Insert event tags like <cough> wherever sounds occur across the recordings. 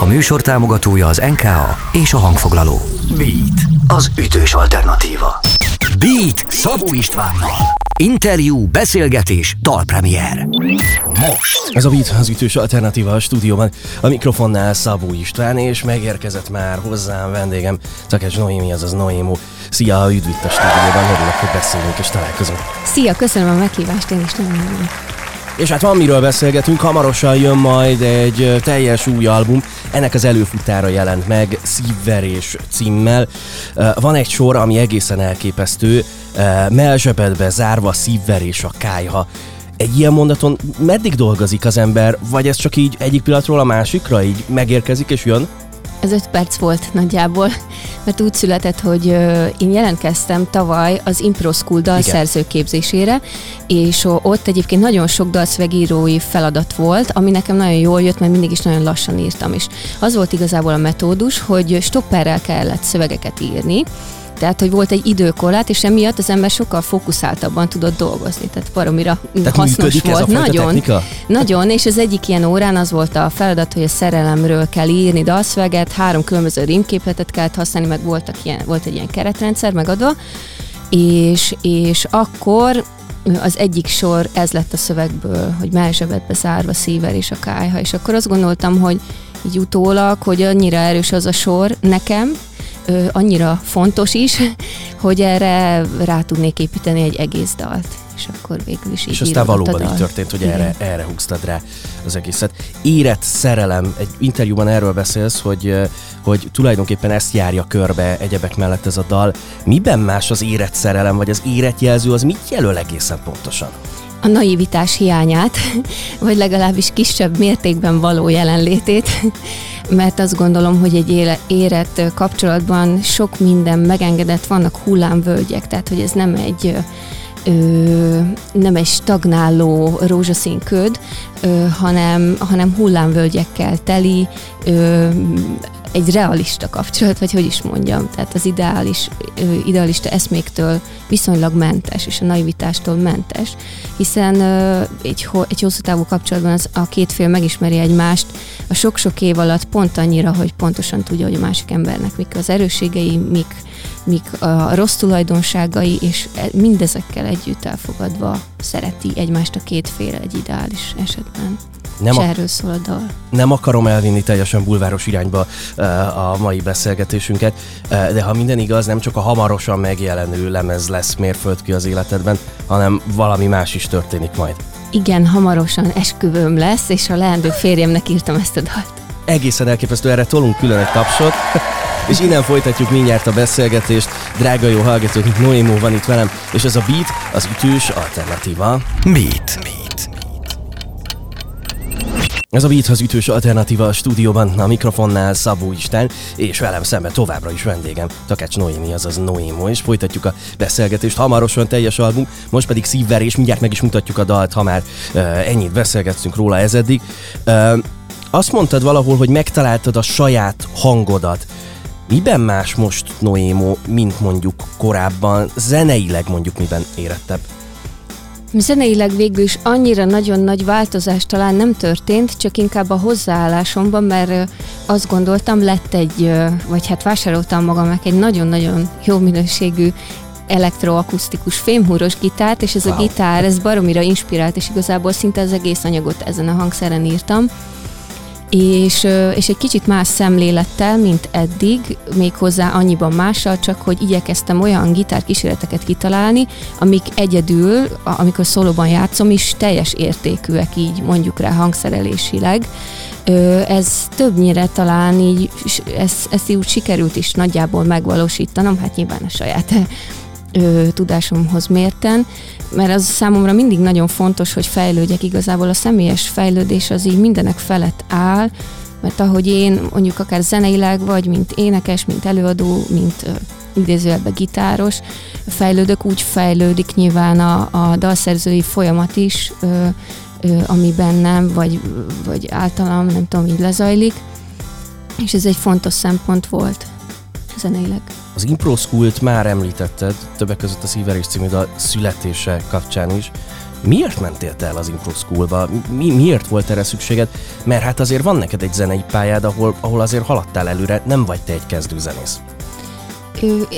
A műsor támogatója az NKA és a hangfoglaló. Beat, az ütős alternatíva. Beat Szabó Istvánnal. Interjú, beszélgetés, dalpremier. Most. Ez a Beat az ütős alternatíva a stúdióban. A mikrofonnál Szabó István, és megérkezett már hozzám vendégem, Takács Noémi, azaz Noémo. Szia, üdv itt a stúdióban, örülök, hogy beszélünk és találkozunk. Szia, köszönöm a meghívást, én is nagyon. És hát van miről beszélgetünk, hamarosan jön majd egy teljes új album, ennek az előfutára jelent meg, Szívverés címmel. Van egy sor, ami egészen elképesztő, melzsebedbe zárva szívverés a kájha. Egy ilyen mondaton meddig dolgozik az ember, vagy ez csak így egyik pillanatról a másikra így megérkezik és jön? Ez öt perc volt nagyjából, mert úgy született, hogy én jelentkeztem tavaly az Impro School dalszerzőképzésére, és ott egyébként nagyon sok dalszövegírói feladat volt, ami nekem nagyon jól jött, mert mindig is nagyon lassan írtam is. Az volt igazából a metódus, hogy stopperrel kellett szövegeket írni, tehát, hogy volt egy időkorlát, és emiatt az ember sokkal fókuszáltabban tudott dolgozni. Tehát baromira Tehát hasznos volt. Nagyon, technika? nagyon, és az egyik ilyen órán az volt a feladat, hogy a szerelemről kell írni dalszöveget, három különböző rímképletet kellett használni, meg voltak ilyen, volt egy ilyen keretrendszer megadva, és, és akkor az egyik sor ez lett a szövegből, hogy melzsebetbe zárva szíver és a kájha, és akkor azt gondoltam, hogy így utólag, hogy annyira erős az a sor nekem, ö, annyira fontos is, <laughs> hogy erre rá tudnék építeni egy egész dalt. És akkor végül is így És aztán valóban így történt, hogy Igen. erre, erre húztad rá az egészet. Érett szerelem, egy interjúban erről beszélsz, hogy, hogy tulajdonképpen ezt járja körbe egyebek mellett ez a dal. Miben más az érett szerelem, vagy az érett jelző, az mit jelöl egészen pontosan? a naivitás hiányát, <laughs> vagy legalábbis kisebb mértékben való jelenlétét, mert azt gondolom, hogy egy érett kapcsolatban sok minden megengedett, vannak hullámvölgyek, tehát hogy ez nem egy ö, nem egy stagnáló rózsaszín köd, ö, hanem, hanem hullámvölgyekkel teli, ö, egy realista kapcsolat, vagy hogy is mondjam, tehát az ideális, idealista eszméktől viszonylag mentes, és a naivitástól mentes, hiszen egy, egy hosszú távú kapcsolatban az, a két fél megismeri egymást a sok-sok év alatt pont annyira, hogy pontosan tudja, hogy a másik embernek mik az erősségei, mik, mik a rossz tulajdonságai, és e- mindezekkel együtt elfogadva szereti egymást a két fél egy ideális esetben. Nem, és a, erről szól a dal. nem akarom elvinni teljesen bulváros irányba ö, a mai beszélgetésünket, ö, de ha minden igaz, nem csak a hamarosan megjelenő lemez lesz mérföldkő az életedben, hanem valami más is történik majd. Igen, hamarosan esküvőm lesz, és a leendő férjemnek írtam ezt a dalt. Egészen elképesztő, erre tolunk külön egy tapsot, <laughs> és innen folytatjuk mindjárt a beszélgetést. Drága jó hallgatók, Noémó van itt velem, és ez a beat az ütős alternatíva. Beat. Ez a beat az ütős alternatíva a stúdióban, a mikrofonnál Szabó Isten, és velem szemben továbbra is vendégem, Takács Noémi, azaz Noémo, és folytatjuk a beszélgetést. Hamarosan teljes album, most pedig szívverés, mindjárt meg is mutatjuk a dalt, ha már uh, ennyit beszélgettünk róla ez eddig. Uh, azt mondtad valahol, hogy megtaláltad a saját hangodat. Miben más most Noémo, mint mondjuk korábban, zeneileg mondjuk miben érettebb? Zeneileg végül is annyira nagyon nagy változás talán nem történt, csak inkább a hozzáállásomban, mert azt gondoltam, lett egy, vagy hát vásároltam magamnak egy nagyon-nagyon jó minőségű elektroakusztikus fémhúros gitárt, és ez Wow. a gitár, ez baromira inspirált, és igazából szinte az egész anyagot ezen a hangszeren írtam. És, és egy kicsit más szemlélettel, mint eddig, méghozzá annyiban mással, csak hogy igyekeztem olyan gitárkísérleteket kitalálni, amik egyedül, amikor szólóban játszom is, teljes értékűek így mondjuk rá hangszerelésileg. Ez többnyire talán így, ezt, ezt így úgy sikerült is nagyjából megvalósítanom, hát nyilván a saját ö, tudásomhoz mérten, mert az számomra mindig nagyon fontos, hogy fejlődjek. Igazából a személyes fejlődés az így mindenek felett áll, mert ahogy én mondjuk akár zeneileg vagy, mint énekes, mint előadó, mint ö, idézőjelben gitáros, fejlődök, úgy fejlődik nyilván a, a dalszerzői folyamat is, ö, ö, ami bennem, vagy, vagy általam, nem tudom, így lezajlik, és ez egy fontos szempont volt zeneileg. Az Impro School-t már említetted, többek között a Szíverés című dal születése kapcsán is, Miért mentél te el az Impro Schoolba? Mi, miért volt erre szükséged? Mert hát azért van neked egy zenei pályád, ahol, ahol azért haladtál előre, nem vagy te egy kezdőzenész.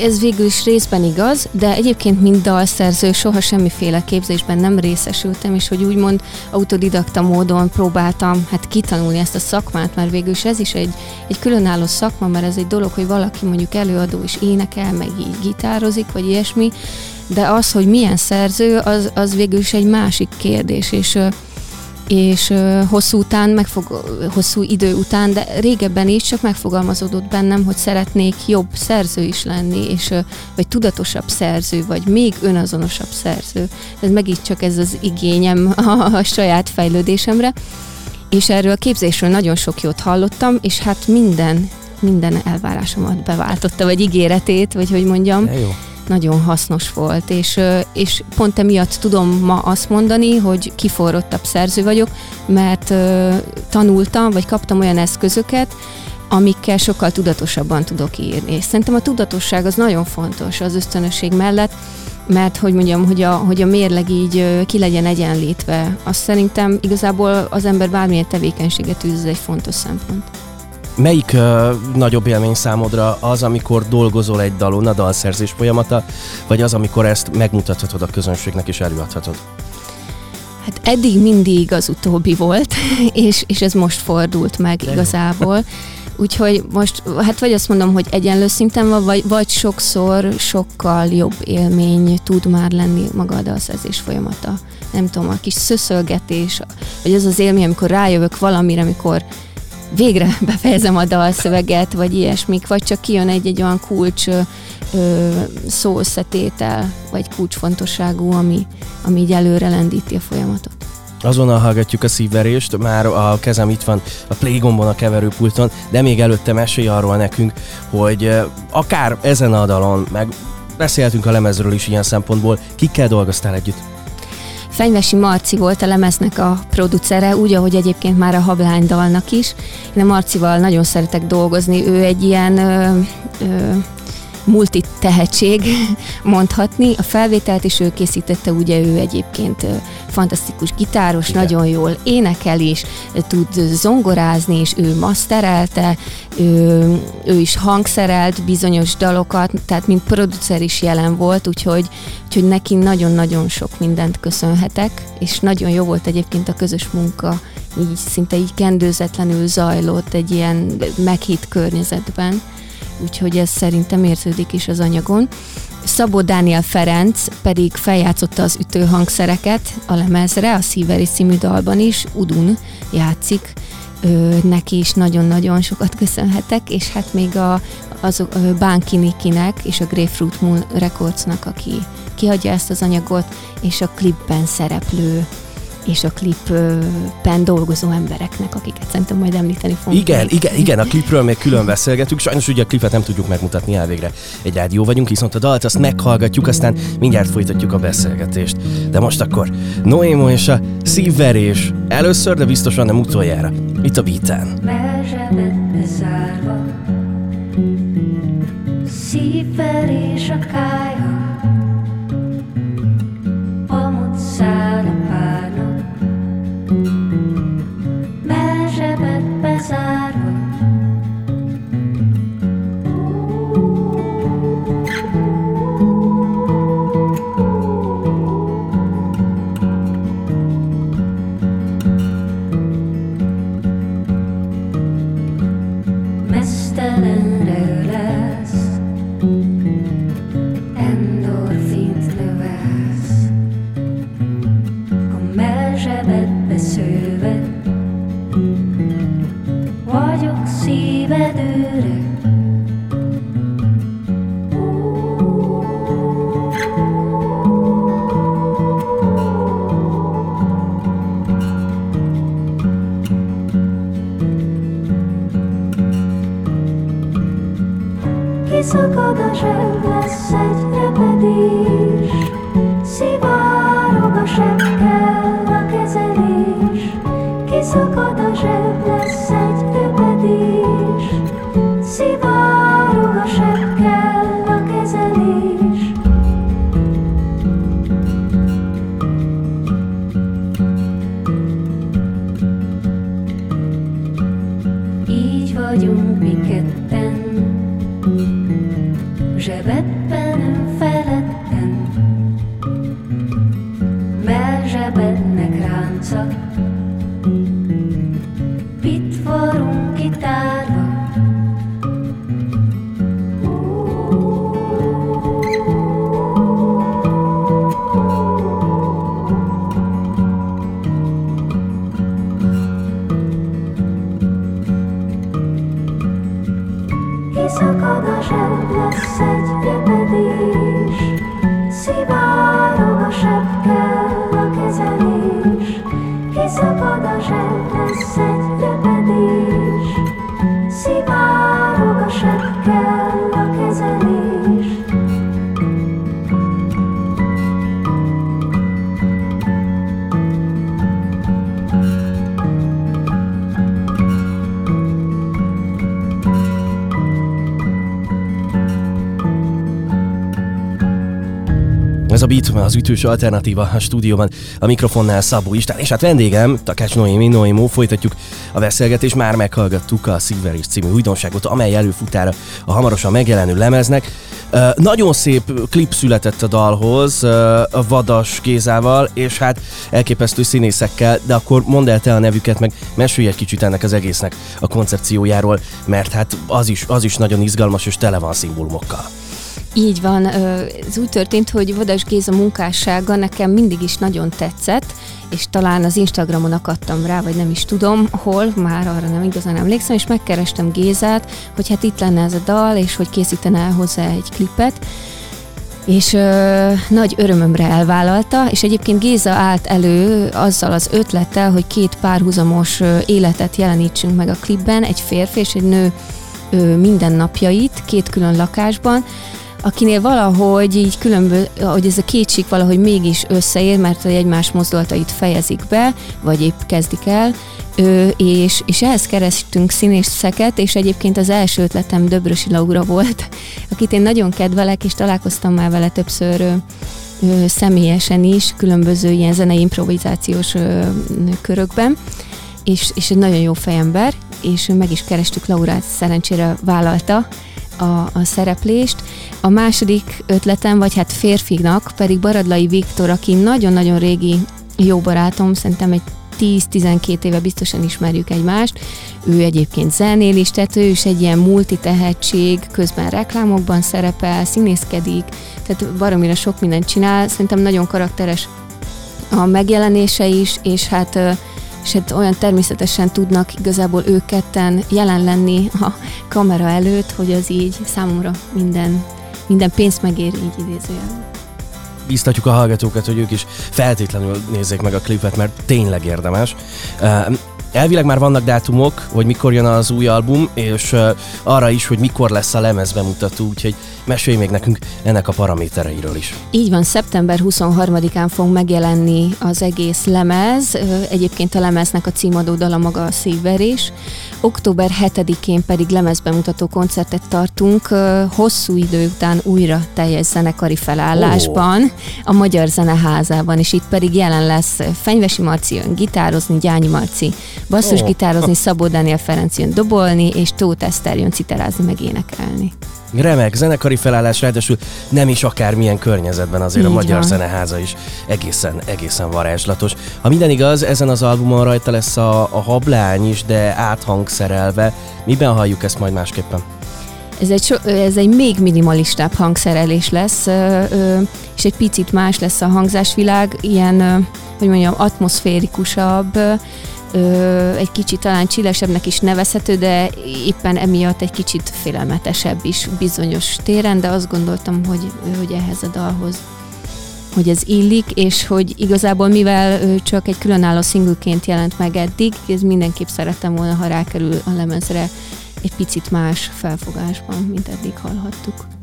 Ez végül is részben igaz, de egyébként mint dalszerző soha semmiféle képzésben nem részesültem, és hogy úgymond autodidakta módon próbáltam hát kitanulni ezt a szakmát, mert végül is ez is egy, egy különálló szakma, mert ez egy dolog, hogy valaki mondjuk előadó és énekel, meg így gitározik, vagy ilyesmi, de az, hogy milyen szerző, az, az végül is egy másik kérdés, és és hosszú után, megfog, hosszú idő után, de régebben is csak megfogalmazódott bennem, hogy szeretnék jobb szerző is lenni, és vagy tudatosabb szerző, vagy még önazonosabb szerző. Ez megint csak ez az igényem a, a saját fejlődésemre. És erről a képzésről nagyon sok jót hallottam, és hát minden, minden elvárásomat beváltotta, vagy ígéretét, vagy hogy mondjam. De jó nagyon hasznos volt, és, és pont emiatt tudom ma azt mondani, hogy kiforrottabb szerző vagyok, mert tanultam, vagy kaptam olyan eszközöket, amikkel sokkal tudatosabban tudok írni. És szerintem a tudatosság az nagyon fontos az ösztönösség mellett, mert hogy mondjam, hogy a, hogy a mérleg így ki legyen egyenlítve, azt szerintem igazából az ember bármilyen tevékenységet űz, ez egy fontos szempont. Melyik uh, nagyobb élmény számodra az, amikor dolgozol egy dalon, a dalszerzés folyamata, vagy az, amikor ezt megmutathatod a közönségnek és előadhatod? Hát eddig mindig az utóbbi volt, <laughs> és, és ez most fordult meg De igazából. <laughs> Úgyhogy most, hát vagy azt mondom, hogy egyenlő szinten van, vagy, vagy sokszor sokkal jobb élmény tud már lenni maga a dalszerzés folyamata. Nem tudom, a kis szöszölgetés, vagy az az élmény, amikor rájövök valamire, amikor végre <laughs> befejezem a dalszöveget, vagy ilyesmik, vagy csak kijön egy-egy olyan kulcs ö, szószetétel, vagy kulcsfontosságú, ami, ami így előre lendíti a folyamatot. Azonnal hallgatjuk a szívverést, már a kezem itt van a play a keverőpulton, de még előtte mesélj arról nekünk, hogy akár ezen a dalon, meg beszéltünk a lemezről is ilyen szempontból, kikkel dolgoztál együtt? Fenyvesi Marci volt a lemeznek a producere, úgy, ahogy egyébként már a Hablány dalnak is. Én a Marcival nagyon szeretek dolgozni, ő egy ilyen ö, ö, multi tehetség <laughs> mondhatni. A felvételt is ő készítette, ugye ő egyébként fantasztikus gitáros, Igen. nagyon jól énekel is, tud zongorázni, és ő masterelte, ő, ő is hangszerelt bizonyos dalokat, tehát mint producer is jelen volt, úgyhogy, úgyhogy neki nagyon-nagyon sok mindent köszönhetek, és nagyon jó volt egyébként a közös munka, így szinte így kendőzetlenül zajlott egy ilyen meghitt környezetben úgyhogy ez szerintem érződik is az anyagon. Szabó Dániel Ferenc pedig feljátszotta az ütőhangszereket a lemezre, a Szíveri című dalban is, Udun játszik, ő, neki is nagyon-nagyon sokat köszönhetek, és hát még a, az, a Bánki Nikinek és a Grapefruit Moon Recordsnak, aki kihagyja ezt az anyagot, és a klipben szereplő és a klipben dolgozó embereknek, akiket szerintem majd említeni fogunk. Igen, igen, igen, a klipről még külön beszélgetünk. Sajnos ugye a klipet nem tudjuk megmutatni elvégre. Egy rádió vagyunk, viszont a dalt azt meghallgatjuk, aztán mindjárt folytatjuk a beszélgetést. De most akkor Noémo és a szívverés. Először, de biztosan nem utoljára. Itt a beaten. Szívverés a heaven Kiszakad a zseb, lesz egy repedés. Szivárog a sebb, kell a kezelés. Kiszakad a zseb, lesz egy repedés. Szivárog a sebb, kell a kezelés. Így vagyunk mi ketten. Kiszakad a zseb, lesz egy repedés, Szivárog a seb, kell a kezelés. Kiszakad a zseb, lesz egy repedés, Szivárog a seb, kell Ez a Beat, az ütős alternatíva a stúdióban, a mikrofonnál Szabó István, és hát vendégem, Takács Noémi, Noémó, folytatjuk a beszélgetést, már meghallgattuk a Silveris című újdonságot, amely előfutára a hamarosan megjelenő lemeznek. Nagyon szép klip született a dalhoz, uh, a Vadas Gézával, és hát elképesztő színészekkel, de akkor mondd el te a nevüket, meg mesélj egy kicsit ennek az egésznek a koncepciójáról, mert hát az is, az is nagyon izgalmas, és tele van szimbólumokkal. Így van, ez úgy történt, hogy Vadas Géza munkássága nekem mindig is nagyon tetszett, és talán az Instagramon akadtam rá, vagy nem is tudom hol, már arra nem igazán emlékszem, és megkerestem Gézát, hogy hát itt lenne ez a dal, és hogy készítene el hozzá egy klipet, és ö, nagy örömömre elvállalta, és egyébként Géza állt elő azzal az ötlettel, hogy két párhuzamos ö, életet jelenítsünk meg a klipben, egy férfi és egy nő ö, mindennapjait, két külön lakásban, akinél valahogy így különböző, hogy ez a kétség valahogy mégis összeér, mert egymás mozdulatait fejezik be, vagy épp kezdik el, ö, és, és ehhez kerestünk színészeket, és egyébként az első ötletem Döbrösi Laura volt, <laughs> akit én nagyon kedvelek, és találkoztam már vele többször személyesen is, különböző ilyen zenei improvizációs körökben, és, és egy nagyon jó fejember, és meg is kerestük Laurát, szerencsére vállalta, a, a szereplést. A második ötletem, vagy hát férfinak pedig Baradlai Viktor, aki nagyon-nagyon régi jó barátom, szerintem egy 10-12 éve biztosan ismerjük egymást. Ő egyébként zenél is, tehát ő is egy ilyen multitehetség, közben reklámokban szerepel, színészkedik, tehát baromira sok mindent csinál. Szerintem nagyon karakteres a megjelenése is, és hát és hát olyan természetesen tudnak igazából ők ketten jelen lenni a kamera előtt, hogy az így számomra minden, minden pénzt megér így idézőjelben. Bíztatjuk a hallgatókat, hogy ők is feltétlenül nézzék meg a klipet, mert tényleg érdemes. Elvileg már vannak dátumok, hogy mikor jön az új album, és uh, arra is, hogy mikor lesz a lemez bemutató, úgyhogy mesélj még nekünk ennek a paramétereiről is. Így van, szeptember 23-án fog megjelenni az egész lemez, egyébként a lemeznek a címadó dala maga a szívverés. Október 7-én pedig lemezbemutató koncertet tartunk, hosszú idő után újra teljes zenekari felállásban, oh. a Magyar Zeneházában, és itt pedig jelen lesz Fenyvesi Marci jön gitározni, Gyányi Marci basszus gitározni, Szabó Daniel Ferenc jön dobolni, és Tóth Eszter jön citerázni, meg énekelni. Remek, zenekari felállás, ráadásul nem is akármilyen környezetben, azért Így a Magyar van. Zeneháza is egészen, egészen varázslatos. Ha minden igaz, ezen az albumon rajta lesz a, a hablány is, de áthangszerelve. Miben halljuk ezt majd másképpen? Ez egy, so, ez egy még minimalistább hangszerelés lesz, és egy picit más lesz a hangzásvilág, ilyen, hogy mondjam, atmoszférikusabb, ö, egy kicsit talán csilesebbnek is nevezhető, de éppen emiatt egy kicsit félelmetesebb is bizonyos téren, de azt gondoltam, hogy, hogy ehhez a dalhoz hogy ez illik, és hogy igazából mivel csak egy különálló szingülként jelent meg eddig, ez mindenképp szerettem volna, ha rákerül a lemezre egy picit más felfogásban, mint eddig hallhattuk.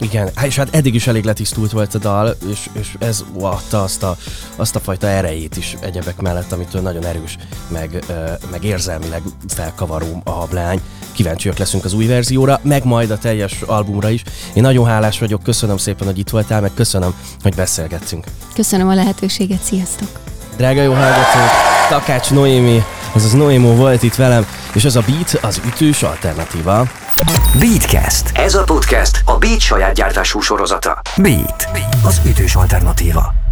Igen, és hát eddig is elég letisztult volt a dal, és, és ez adta azt a, azt a fajta erejét is egyebek mellett, amitől nagyon erős, meg, meg érzelmileg felkavaró a hablány. Kíváncsiak leszünk az új verzióra, meg majd a teljes albumra is. Én nagyon hálás vagyok, köszönöm szépen, hogy itt voltál, meg köszönöm, hogy beszélgettünk. Köszönöm a lehetőséget, sziasztok! Drága jó hallgatók, Takács Noémi, azaz Noémó volt itt velem, és ez a Beat az ütős alternatíva. Beatcast. Ez a podcast a Beat saját gyártású sorozata. Beat. Az ütős alternatíva.